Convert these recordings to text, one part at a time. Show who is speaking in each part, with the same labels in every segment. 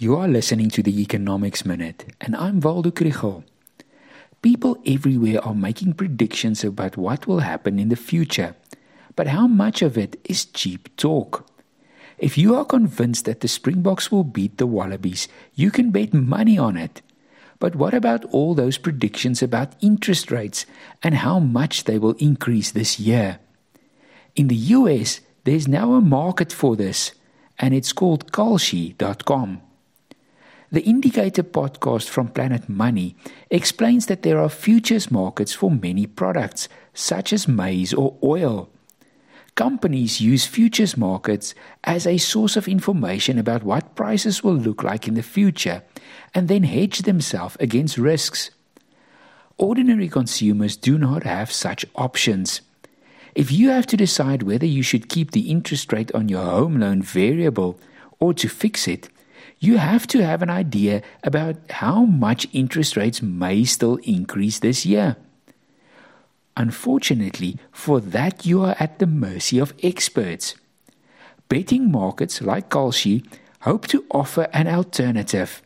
Speaker 1: You are listening to the Economics Minute, and I'm Waldo Krugell. People everywhere are making predictions about what will happen in the future, but how much of it is cheap talk? If you are convinced that the Springboks will beat the Wallabies, you can bet money on it. But what about all those predictions about interest rates and how much they will increase this year? In the US, there's now a market for this, and it's called Kalshi.com. The Indicator podcast from Planet Money explains that there are futures markets for many products, such as maize or oil. Companies use futures markets as a source of information about what prices will look like in the future and then hedge themselves against risks. Ordinary consumers do not have such options. If you have to decide whether you should keep the interest rate on your home loan variable or to fix it, you have to have an idea about how much interest rates may still increase this year. Unfortunately, for that you are at the mercy of experts. Betting markets like Kalshi hope to offer an alternative.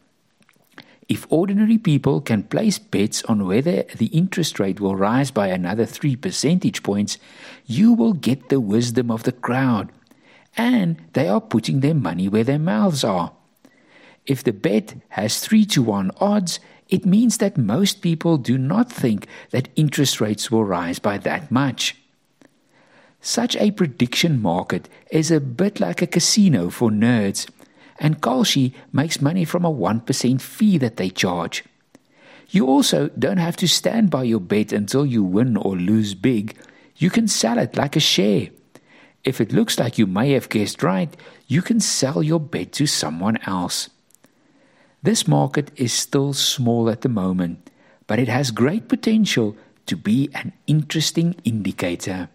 Speaker 1: If ordinary people can place bets on whether the interest rate will rise by another 3 percentage points, you will get the wisdom of the crowd. And they are putting their money where their mouths are. If the bet has 3 to 1 odds, it means that most people do not think that interest rates will rise by that much. Such a prediction market is a bit like a casino for nerds, and Kalshi makes money from a 1% fee that they charge. You also don't have to stand by your bet until you win or lose big. You can sell it like a share. If it looks like you may have guessed right, you can sell your bet to someone else. This market is still small at the moment, but it has great potential to be an interesting indicator.